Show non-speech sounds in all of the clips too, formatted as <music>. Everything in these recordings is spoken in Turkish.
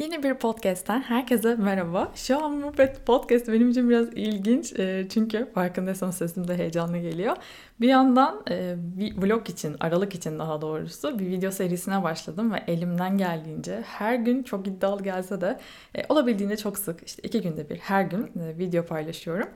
Yeni bir podcast'ten herkese merhaba. Şu an bu podcast benim için biraz ilginç e, çünkü farkındaysanız sesim de heyecanlı geliyor. Bir yandan e, bir vlog için, Aralık için daha doğrusu bir video serisine başladım ve elimden geldiğince her gün çok iddialı gelse de e, olabildiğince çok sık işte iki günde bir her gün video paylaşıyorum.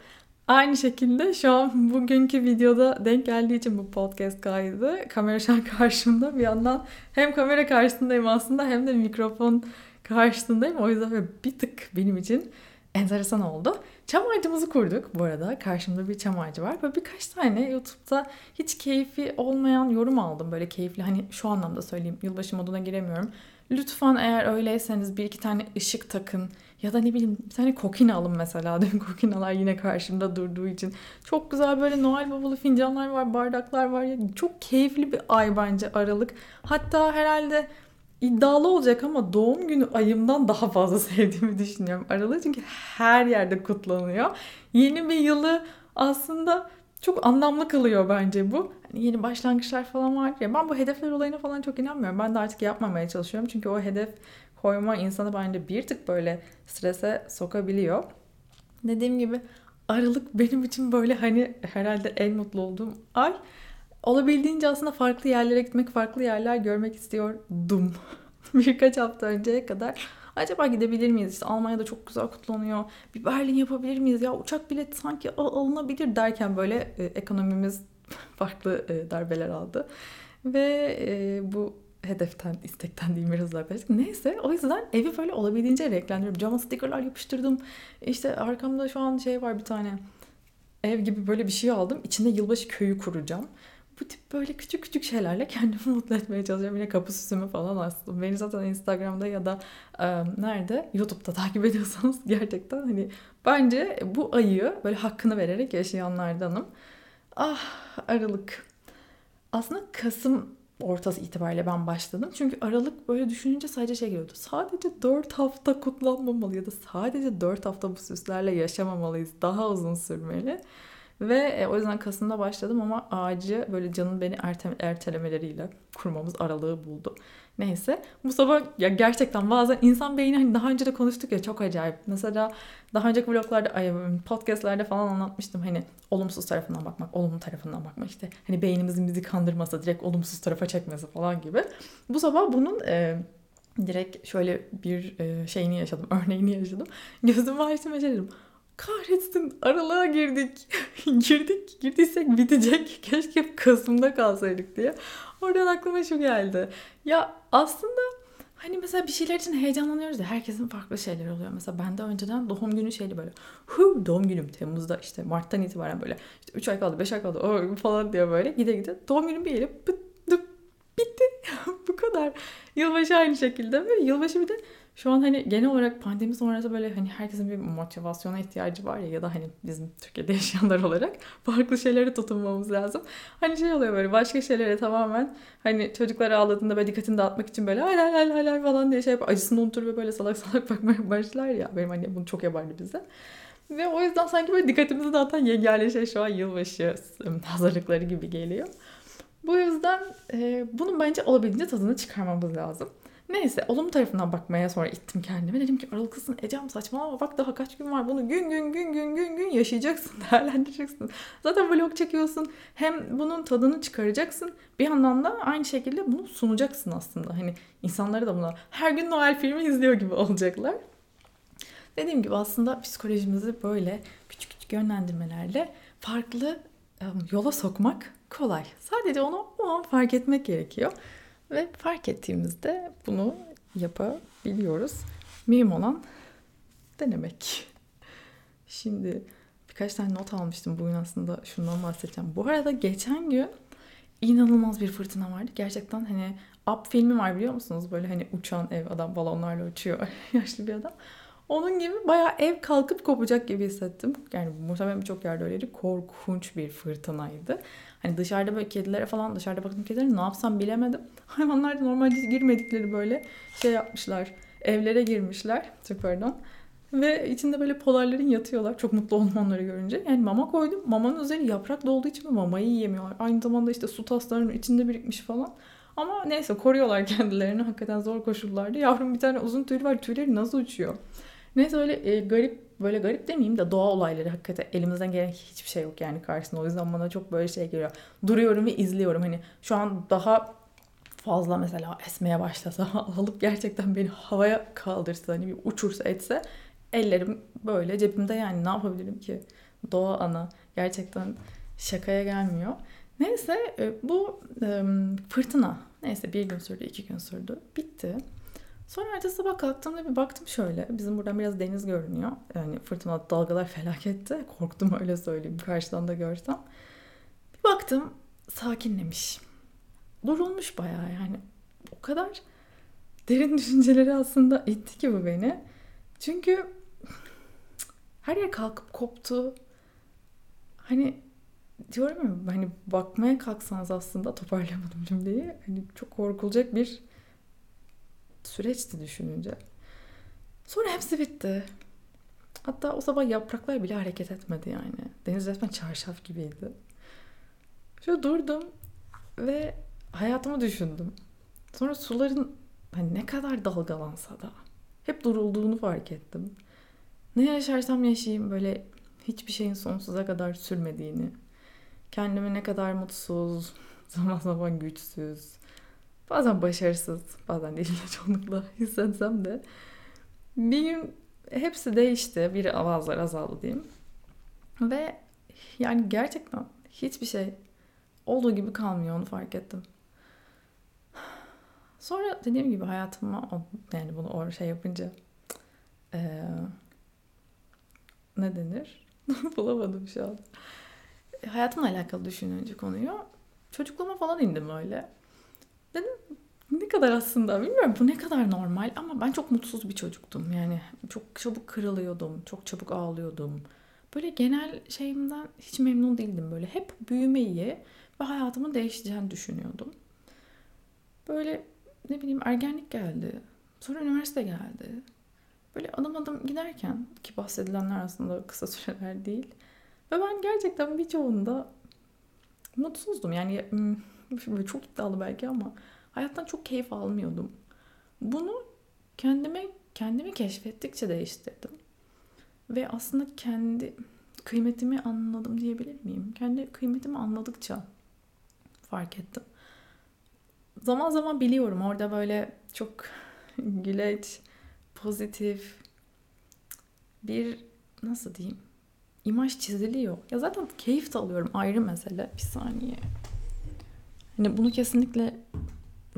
Aynı şekilde şu an bugünkü videoda denk geldiği için bu podcast kaydı. Kamera <laughs> şu an karşımda bir yandan hem kamera karşısındayım aslında hem de mikrofon karşısındayım. O yüzden bir tık benim için enteresan oldu. Çam ağacımızı kurduk bu arada. Karşımda bir çam ağacı var. Böyle birkaç tane YouTube'da hiç keyfi olmayan yorum aldım. Böyle keyifli hani şu anlamda söyleyeyim. Yılbaşı moduna giremiyorum. Lütfen eğer öyleyseniz bir iki tane ışık takın. Ya da ne bileyim bir tane kokina alın mesela. <laughs> Dün kokinalar yine karşımda durduğu için. Çok güzel böyle Noel babalı fincanlar var, bardaklar var. Çok keyifli bir ay bence Aralık. Hatta herhalde iddialı olacak ama doğum günü ayımdan daha fazla <laughs> sevdiğimi düşünüyorum Aralık çünkü her yerde kutlanıyor. Yeni bir yılı aslında çok anlamlı kılıyor bence bu. Hani yeni başlangıçlar falan var ya ben bu hedefler olayına falan çok inanmıyorum. Ben de artık yapmamaya çalışıyorum çünkü o hedef koyma insanı bence bir tık böyle strese sokabiliyor. Dediğim gibi Aralık benim için böyle hani herhalde en mutlu olduğum ay. Olabildiğince aslında farklı yerlere gitmek, farklı yerler görmek istiyordum. <laughs> Birkaç hafta önceye kadar acaba gidebilir miyiz? İşte Almanya'da çok güzel kutlanıyor. Bir Berlin yapabilir miyiz? Ya uçak bileti sanki alınabilir derken böyle e, ekonomimiz <laughs> farklı e, darbeler aldı. Ve e, bu hedeften, istekten değil biraz uzaklaştık. Neyse o yüzden evi böyle olabildiğince renklendiriyorum. Cama stickerlar yapıştırdım. İşte arkamda şu an şey var bir tane ev gibi böyle bir şey aldım. İçinde yılbaşı köyü kuracağım bu tip böyle küçük küçük şeylerle kendimi <laughs> mutlu etmeye çalışıyorum. Yine kapı süsümü falan aslında. Beni zaten Instagram'da ya da e, nerede? YouTube'da takip ediyorsanız <laughs> gerçekten hani bence bu ayı böyle hakkını vererek yaşayanlardanım. Ah Aralık. Aslında Kasım ortası itibariyle ben başladım. Çünkü Aralık böyle düşününce sadece şey geliyordu. Sadece 4 hafta kutlanmamalı ya da sadece 4 hafta bu süslerle yaşamamalıyız. Daha uzun sürmeli. Ve e, o yüzden Kasım'da başladım ama ağacı böyle canın beni erte, ertelemeleriyle kurmamız aralığı buldu. Neyse bu sabah ya gerçekten bazen insan beyni hani daha önce de konuştuk ya çok acayip. Mesela daha önceki vloglarda, podcastlerde falan anlatmıştım hani olumsuz tarafından bakmak, olumlu tarafından bakmak işte. Hani beynimizin bizi kandırmasa direkt olumsuz tarafa çekmesi falan gibi. Bu sabah bunun e, direkt şöyle bir e, şeyini yaşadım, <laughs> örneğini yaşadım. Gözümü açtım ve şey dedim kahretsin aralığa girdik. <laughs> girdik. Girdiysek bitecek. Keşke Kasım'da kalsaydık diye. Oradan aklıma şu geldi. Ya aslında hani mesela bir şeyler için heyecanlanıyoruz ya herkesin farklı şeyler oluyor. Mesela bende önceden doğum günü şeyli böyle hu doğum günüm Temmuz'da işte Mart'tan itibaren böyle işte 3 ay kaldı 5 ay kaldı o falan diye böyle gide gide doğum günüm bir pıt, bitti. <laughs> Bu kadar. Yılbaşı aynı şekilde ve yılbaşı bir de şu an hani genel olarak pandemi sonrası böyle hani herkesin bir motivasyona ihtiyacı var ya ya da hani bizim Türkiye'de <laughs> yaşayanlar olarak farklı şeylere tutunmamız lazım. Hani şey oluyor böyle başka şeylere tamamen hani çocuklar ağladığında böyle dikkatini dağıtmak için böyle hay hay hay falan diye şey yapar. Acısını unutur ve böyle salak salak <laughs> bakmaya başlar ya. Benim annem bunu çok yapardı bize. Ve o yüzden sanki böyle dikkatimizi dağıtan yegane şey şu an yılbaşı hazırlıkları gibi geliyor. Bu yüzden e, bunun bence olabildiğince tadını çıkarmamız lazım. Neyse olumlu tarafından bakmaya sonra ittim kendime. Dedim ki aralıklısın Ecem saçmalama bak daha kaç gün var bunu gün gün gün gün gün gün yaşayacaksın <laughs> değerlendireceksin. Zaten vlog çekiyorsun hem bunun tadını çıkaracaksın bir yandan da aynı şekilde bunu sunacaksın aslında. Hani insanları da buna her gün Noel filmi izliyor gibi <laughs> olacaklar. Dediğim gibi aslında psikolojimizi böyle küçük küçük yönlendirmelerle farklı yola sokmak kolay. Sadece onu o an fark etmek gerekiyor. Ve fark ettiğimizde bunu yapabiliyoruz. Mühim olan denemek. Şimdi birkaç tane not almıştım bugün aslında şundan bahsedeceğim. Bu arada geçen gün inanılmaz bir fırtına vardı. Gerçekten hani Up filmi var biliyor musunuz? Böyle hani uçan ev adam balonlarla uçuyor. <laughs> Yaşlı bir adam. Onun gibi bayağı ev kalkıp kopacak gibi hissettim. Yani muhtemelen birçok yerde öyleydi. Korkunç bir fırtınaydı. Hani dışarıda böyle kedilere falan dışarıda baktım kedilere ne yapsam bilemedim. <laughs> Hayvanlar da normalde girmedikleri böyle şey yapmışlar. Evlere girmişler. Çok pardon. Ve içinde böyle polarların yatıyorlar. Çok mutlu oldum onları görünce. Yani mama koydum. Mamanın üzeri yaprak dolduğu için mamayı yiyemiyorlar. Aynı zamanda işte su taslarının içinde birikmiş falan. Ama neyse koruyorlar <laughs> kendilerini hakikaten zor koşullarda. Yavrum bir tane uzun tüy var tüyleri nasıl uçuyor? Neyse öyle e, garip böyle garip demeyeyim de doğa olayları hakikaten elimizden gelen hiçbir şey yok yani karşısında. O yüzden bana çok böyle şey geliyor. Duruyorum ve izliyorum. Hani şu an daha fazla mesela esmeye başlasa <laughs> alıp gerçekten beni havaya kaldırsa hani bir uçursa etse ellerim böyle cebimde yani ne yapabilirim ki? Doğa ana gerçekten şakaya gelmiyor. Neyse e, bu fırtına neyse bir gün sürdü iki gün sürdü bitti. Sonra ertesi sabah kalktığımda bir baktım şöyle. Bizim buradan biraz deniz görünüyor. Yani fırtına dalgalar felakette. <laughs> Korktum öyle söyleyeyim karşıdan da görsem. Bir baktım sakinlemiş. Durulmuş bayağı yani. O kadar derin <laughs> düşünceleri aslında itti ki bu beni. Çünkü her yer kalkıp koptu. Hani diyorum ya hani bakmaya kalksanız aslında toparlayamadım <laughs> cümleyi. Hani çok korkulacak bir süreçti düşününce. Sonra hepsi bitti. Hatta o sabah yapraklar bile hareket etmedi yani. Deniz resmen çarşaf gibiydi. Şöyle durdum ve hayatımı düşündüm. Sonra suların hani ne kadar dalgalansa da hep durulduğunu fark ettim. Ne yaşarsam yaşayayım böyle hiçbir şeyin sonsuza kadar sürmediğini. Kendimi ne kadar mutsuz, <laughs> zaman zaman güçsüz, bazen başarısız, bazen değil çoğunlukla <laughs> hissetsem de bir gün hepsi değişti. Bir avazlar azaldı diyeyim. Ve yani gerçekten hiçbir şey olduğu gibi kalmıyor onu fark ettim. Sonra dediğim gibi hayatıma yani bunu o şey yapınca ee, ne denir? <laughs> Bulamadım şu an. Hayatımla alakalı düşününce konuyu. Çocukluğuma falan indim öyle. Dedim ne kadar aslında bilmiyorum bu ne kadar normal ama ben çok mutsuz bir çocuktum. Yani çok çabuk kırılıyordum, çok çabuk ağlıyordum. Böyle genel şeyimden hiç memnun değildim böyle. Hep büyümeyi ve hayatımın değişeceğini düşünüyordum. Böyle ne bileyim ergenlik geldi. Sonra üniversite geldi. Böyle adım adım giderken ki bahsedilenler aslında kısa <laughs> süreler değil. Ve ben gerçekten birçoğunda mutsuzdum. Yani böyle çok iddialı belki ama hayattan çok keyif almıyordum. Bunu kendime kendimi keşfettikçe değiştirdim. Ve aslında kendi kıymetimi anladım diyebilir miyim? Kendi kıymetimi anladıkça fark ettim. Zaman zaman biliyorum orada böyle çok <laughs> güleç, pozitif bir nasıl diyeyim imaj çiziliyor. Ya zaten keyif de alıyorum ayrı mesele. Bir saniye. Hani bunu kesinlikle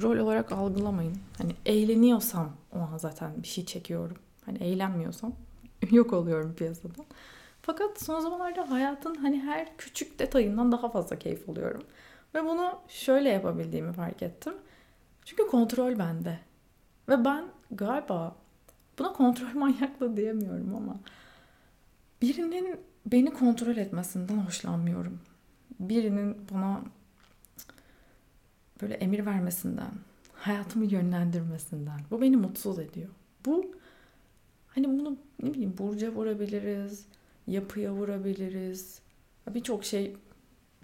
rol olarak algılamayın. Hani eğleniyorsam o an zaten bir şey çekiyorum. Hani eğlenmiyorsam <laughs> yok oluyorum piyasadan. Fakat son zamanlarda hayatın hani her küçük detayından daha fazla keyif alıyorum. Ve bunu şöyle yapabildiğimi fark ettim. Çünkü kontrol bende. Ve ben galiba buna kontrol <laughs> manyaklığı diyemiyorum ama birinin beni kontrol etmesinden hoşlanmıyorum. Birinin bana böyle emir vermesinden, hayatımı yönlendirmesinden. Bu beni mutsuz ediyor. Bu hani bunu ne bileyim burca vurabiliriz, yapıya vurabiliriz. Birçok şey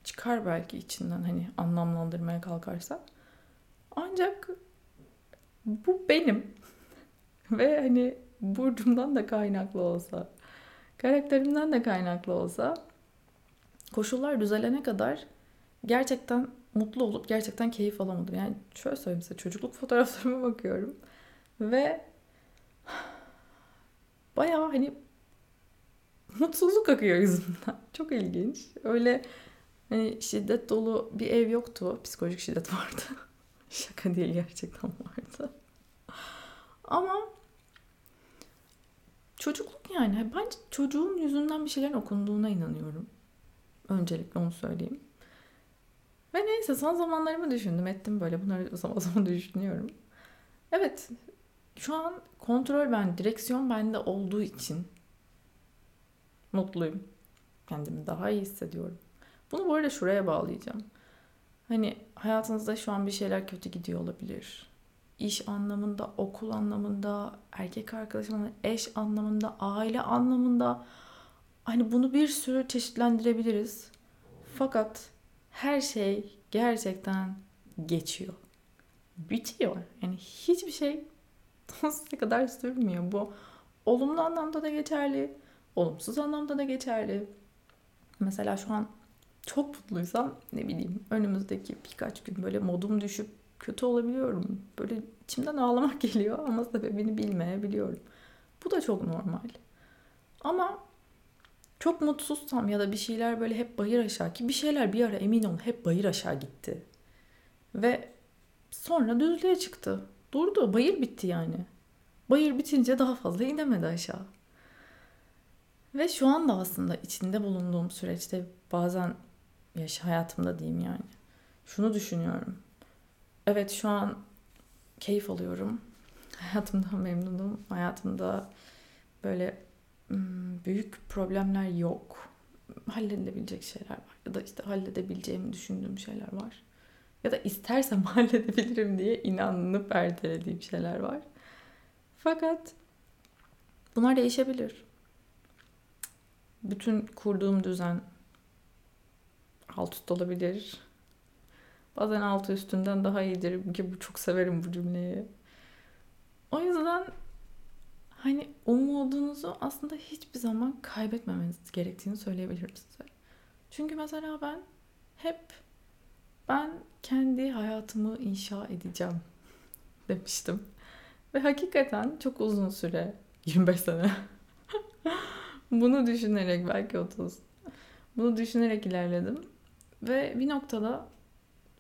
çıkar belki içinden hani anlamlandırmaya kalkarsak. Ancak bu benim. <laughs> Ve hani burcumdan da kaynaklı olsa, karakterimden de kaynaklı olsa koşullar düzelene kadar gerçekten mutlu olup gerçekten keyif alamadım. Yani şöyle söyleyeyim size çocukluk <laughs> fotoğraflarıma bakıyorum ve <sighs> bayağı hani <laughs> mutsuzluk akıyor yüzümden. <laughs> Çok ilginç. Öyle hani şiddet dolu bir ev yoktu. Psikolojik şiddet vardı. Şaka değil gerçekten vardı. Ama çocukluk yani. Ben çocuğun yüzünden bir şeylerin okunduğuna inanıyorum. Öncelikle onu söyleyeyim. Ve neyse son zamanlarımı düşündüm ettim böyle bunları <laughs> zaman zaman düşünüyorum. Evet şu an kontrol ben, direksiyon bende olduğu için mutluyum. Kendimi daha iyi hissediyorum. Bunu bu arada şuraya bağlayacağım. Hani hayatınızda şu an bir şeyler kötü gidiyor olabilir. İş anlamında, okul anlamında, erkek arkadaş anlamında, eş anlamında, aile anlamında. Hani bunu bir sürü çeşitlendirebiliriz. Fakat her şey gerçekten geçiyor. bitiyor. Yani hiçbir şey <laughs> sonsuza kadar sürmüyor. Bu olumlu anlamda da geçerli, olumsuz anlamda da geçerli. Mesela şu an çok mutluysam ne bileyim önümüzdeki birkaç gün böyle modum düşüp kötü olabiliyorum. Böyle içimden ağlamak <laughs> geliyor ama sebebini bilmeyebiliyorum. Bu da çok normal. Ama çok mutsuzsam ya da bir şeyler böyle hep bayır aşağı ki bir şeyler bir ara emin olun hep bayır aşağı gitti. Ve sonra düzlüğe çıktı. Durdu. Bayır bitti yani. Bayır bitince daha fazla inemedi aşağı. Ve şu anda aslında içinde bulunduğum süreçte bazen yaş hayatımda diyeyim yani. Şunu düşünüyorum. Evet şu an keyif alıyorum. Hayatımdan memnunum. Hayatımda böyle büyük problemler yok. Halledilebilecek şeyler var. Ya da işte halledebileceğimi düşündüğüm şeyler var. Ya da istersem <laughs> halledebilirim diye inanıp ertelediğim şeyler var. Fakat bunlar değişebilir. Bütün kurduğum düzen alt üst olabilir. Bazen altı üstünden daha iyidir ki bu çok severim bu cümleyi. O yüzden hani umudunuzu aslında hiçbir zaman kaybetmemeniz gerektiğini söyleyebilirim size. Çünkü mesela ben hep ben kendi hayatımı inşa edeceğim <laughs> demiştim. Ve hakikaten çok uzun süre <laughs> 25 sene <laughs> bunu düşünerek belki 30 bunu düşünerek ilerledim. Ve bir noktada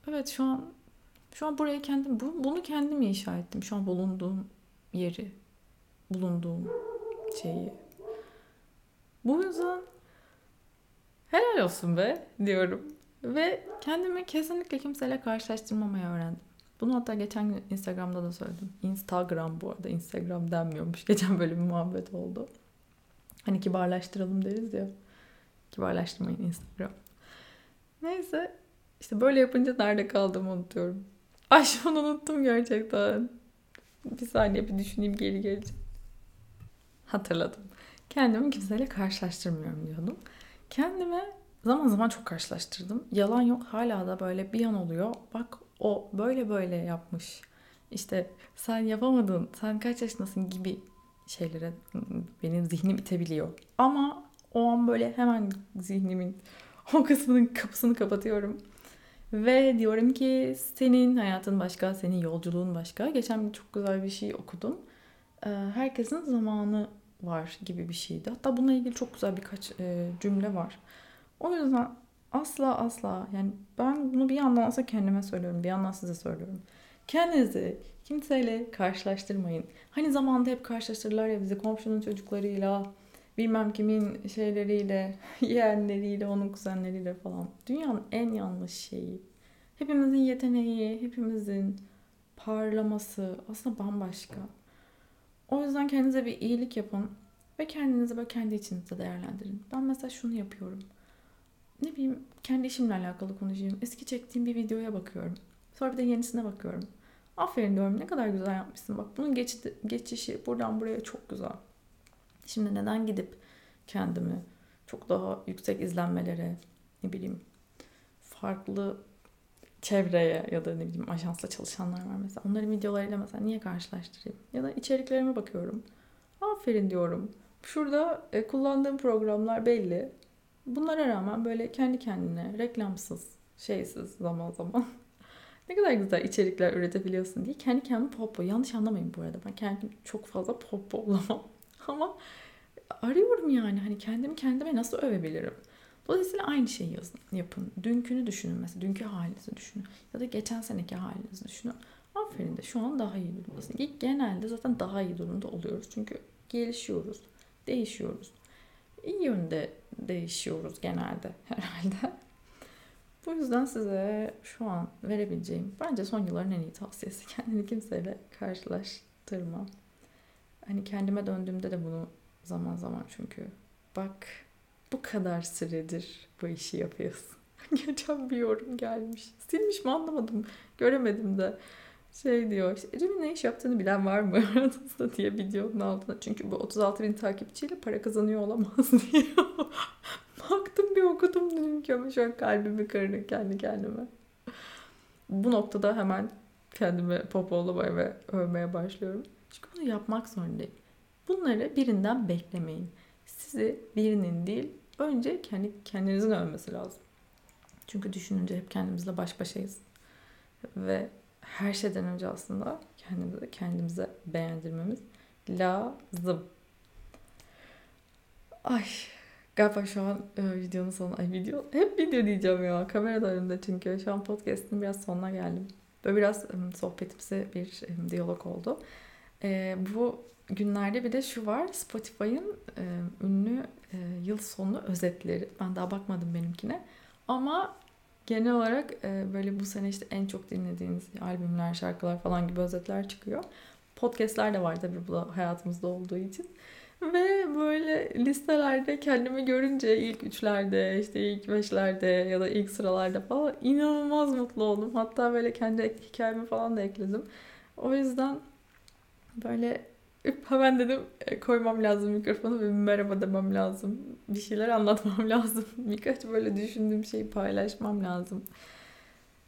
evet şu an şu an burayı kendim bu, bunu kendim inşa ettim. Şu an bulunduğum yeri, bulunduğum şeyi. Bu yüzden helal olsun be diyorum. Ve kendimi kesinlikle kimseyle karşılaştırmamayı öğrendim. Bunu hatta geçen gün Instagram'da da söyledim. Instagram bu arada. Instagram denmiyormuş. <laughs> Geçen böyle bir muhabbet oldu. Hani kibarlaştıralım deriz ya. Kibarlaştırmayın Instagram. Neyse. işte böyle yapınca nerede kaldığımı unutuyorum. Ay şu an unuttum gerçekten. Bir saniye bir düşüneyim geri gelecek. Hatırladım. Kendimi kimseyle karşılaştırmıyorum diyordum. Kendime zaman zaman çok karşılaştırdım. Yalan yok hala da böyle bir an oluyor. Bak o böyle böyle yapmış. İşte sen yapamadın, sen kaç yaşındasın gibi şeylere benim zihnim itebiliyor. Ama o an böyle hemen zihnimin o kısmının kapısını kapatıyorum. Ve diyorum ki senin hayatın başka, senin yolculuğun başka. Geçen çok güzel bir şey okudum. Herkesin zamanı var gibi bir şeydi. Hatta bununla ilgili çok güzel birkaç e, cümle var. O yüzden asla asla yani ben bunu bir yandan aslında kendime söylüyorum, bir yandan size söylüyorum. Kendinizi kimseyle karşılaştırmayın. Hani zamanda hep karşılaştırırlar ya bizi komşunun çocuklarıyla, bilmem kimin şeyleriyle, <laughs> yeğenleriyle, onun kuzenleriyle falan. Dünyanın en yanlış şeyi. Hepimizin yeteneği, hepimizin parlaması aslında bambaşka. O yüzden kendinize bir iyilik yapın ve kendinizi böyle kendi içinizde değerlendirin. Ben mesela şunu yapıyorum. Ne bileyim kendi işimle alakalı konuşayım. Eski çektiğim bir videoya bakıyorum. Sonra bir de yenisine bakıyorum. Aferin diyorum ne kadar güzel yapmışsın. Bak bunun geçti, geçişi buradan buraya çok güzel. Şimdi neden gidip kendimi çok daha yüksek izlenmelere ne bileyim farklı çevreye ya da ne bileyim ajansla çalışanlar var mesela. Onların videolarıyla mesela niye karşılaştırayım? Ya da içeriklerime bakıyorum. Aferin diyorum. Şurada e, kullandığım programlar belli. Bunlara rağmen böyle kendi kendine reklamsız, şeysiz zaman zaman <laughs> ne kadar güzel içerikler üretebiliyorsun diye kendi kendime popo. Yanlış anlamayın bu arada. Ben kendim çok fazla popo <laughs> olamam. Ama arıyorum yani hani kendimi kendime nasıl övebilirim? Dolayısıyla aynı şeyi yazın, yapın. Dünkünü düşünün mesela. Dünkü halinizi düşünün. Ya da geçen seneki halinizi düşünün. Aferin de şu an daha iyi durumdasın. Genelde zaten daha iyi durumda oluyoruz. Çünkü gelişiyoruz, değişiyoruz. İyi yönde değişiyoruz genelde <laughs> herhalde. Bu yüzden size şu an verebileceğim bence son yılların en iyi tavsiyesi. <laughs> Kendini kimseyle karşılaştırma. Hani kendime döndüğümde de bunu zaman zaman çünkü bak bu kadar süredir bu işi yapıyorsun. <laughs> Geçen bir yorum gelmiş. Silmiş mi anlamadım. Göremedim de. Şey diyor. Işte, Ecem'in ne iş yaptığını bilen var mı <laughs> aranızda diye videonun altına. Çünkü bu 36 bin takipçiyle para kazanıyor olamaz <laughs> diye. Baktım bir okudum dedim ki ama şu an kalbimi kırdı kendi kendime. Bu noktada hemen kendimi popolamaya ve övmeye başlıyorum. Çünkü bunu yapmak zorundayım. Bunları birinden beklemeyin. Sizi birinin değil, önce kendi kendinizin övmesi lazım. Çünkü düşününce hep kendimizle baş başayız. Ve her şeyden önce aslında kendimize, kendimize beğendirmemiz lazım. Ay galiba şu an e, videonun sonu. Ay video hep video diyeceğim ya. Kamera da önümde çünkü. Şu an podcast'ın biraz sonuna geldim. Böyle biraz e, sohbetimsi bir e, diyalog oldu. E, bu günlerde bir de şu var. Spotify'ın e, ünlü e, yıl sonu özetleri. Ben daha bakmadım benimkine. Ama genel olarak e, böyle bu sene işte en çok dinlediğiniz albümler, şarkılar falan gibi özetler çıkıyor. Podcast'ler de var tabii bu da hayatımızda olduğu için. Ve böyle listelerde kendimi görünce ilk üçlerde, işte ilk beşlerde ya da ilk sıralarda falan inanılmaz mutlu oldum. Hatta böyle kendi hikayemi falan da ekledim. O yüzden böyle <laughs> hemen dedim e, koymam lazım mikrofonu ve merhaba demem lazım. Bir şeyler anlatmam <laughs> lazım. Birkaç böyle düşündüğüm şeyi paylaşmam lazım.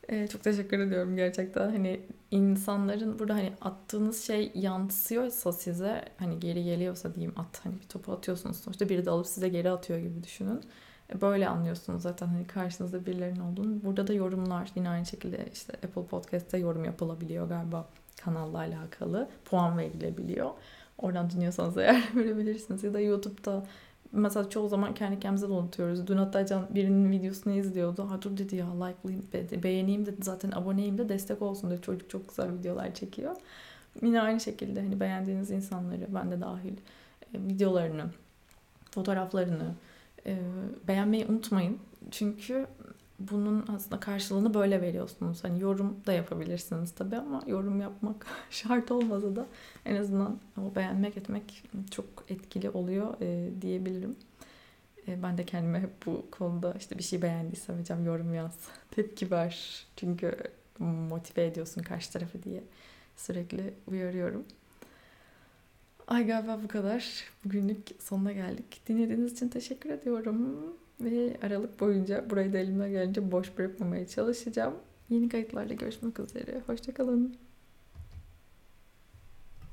Ee, çok teşekkür ediyorum gerçekten. Hani insanların burada hani attığınız şey yansıyorsa size hani geri geliyorsa diyeyim at hani bir topu atıyorsunuz sonuçta biri de alıp size geri atıyor gibi düşünün. E, böyle anlıyorsunuz zaten hani karşınızda birilerinin olduğunu. Burada da yorumlar yine aynı şekilde işte Apple Podcast'te yorum yapılabiliyor galiba kanalla alakalı. Puan verilebiliyor. Oradan dinliyorsanız eğer <laughs> verebilirsiniz. Ya da YouTube'da mesela çoğu zaman kendi kendimize de unutuyoruz. Dün hatta Can birinin videosunu izliyordu. Ha dur dedi ya like'layayım, be, beğeneyim dedi. Zaten aboneyim de destek olsun dedi. Çocuk çok güzel videolar çekiyor. Yine aynı şekilde hani beğendiğiniz insanları ben de dahil e, videolarını, fotoğraflarını e, beğenmeyi unutmayın. Çünkü bunun aslında karşılığını böyle veriyorsunuz. Hani yorum da yapabilirsiniz tabii ama yorum yapmak <laughs> şart olmasa da en azından o beğenmek etmek çok etkili oluyor e, diyebilirim. E, ben de kendime hep bu konuda işte bir şey beğendiysem hocam yorum yaz, <laughs> tepki ver. Çünkü motive ediyorsun karşı tarafı diye sürekli uyarıyorum. Ay galiba bu kadar. Bugünlük sonuna geldik. Dinlediğiniz için teşekkür ediyorum. Ve Aralık boyunca burayı da elimden gelince boş bırakmamaya çalışacağım. Yeni kayıtlarla görüşmek üzere. Hoşçakalın.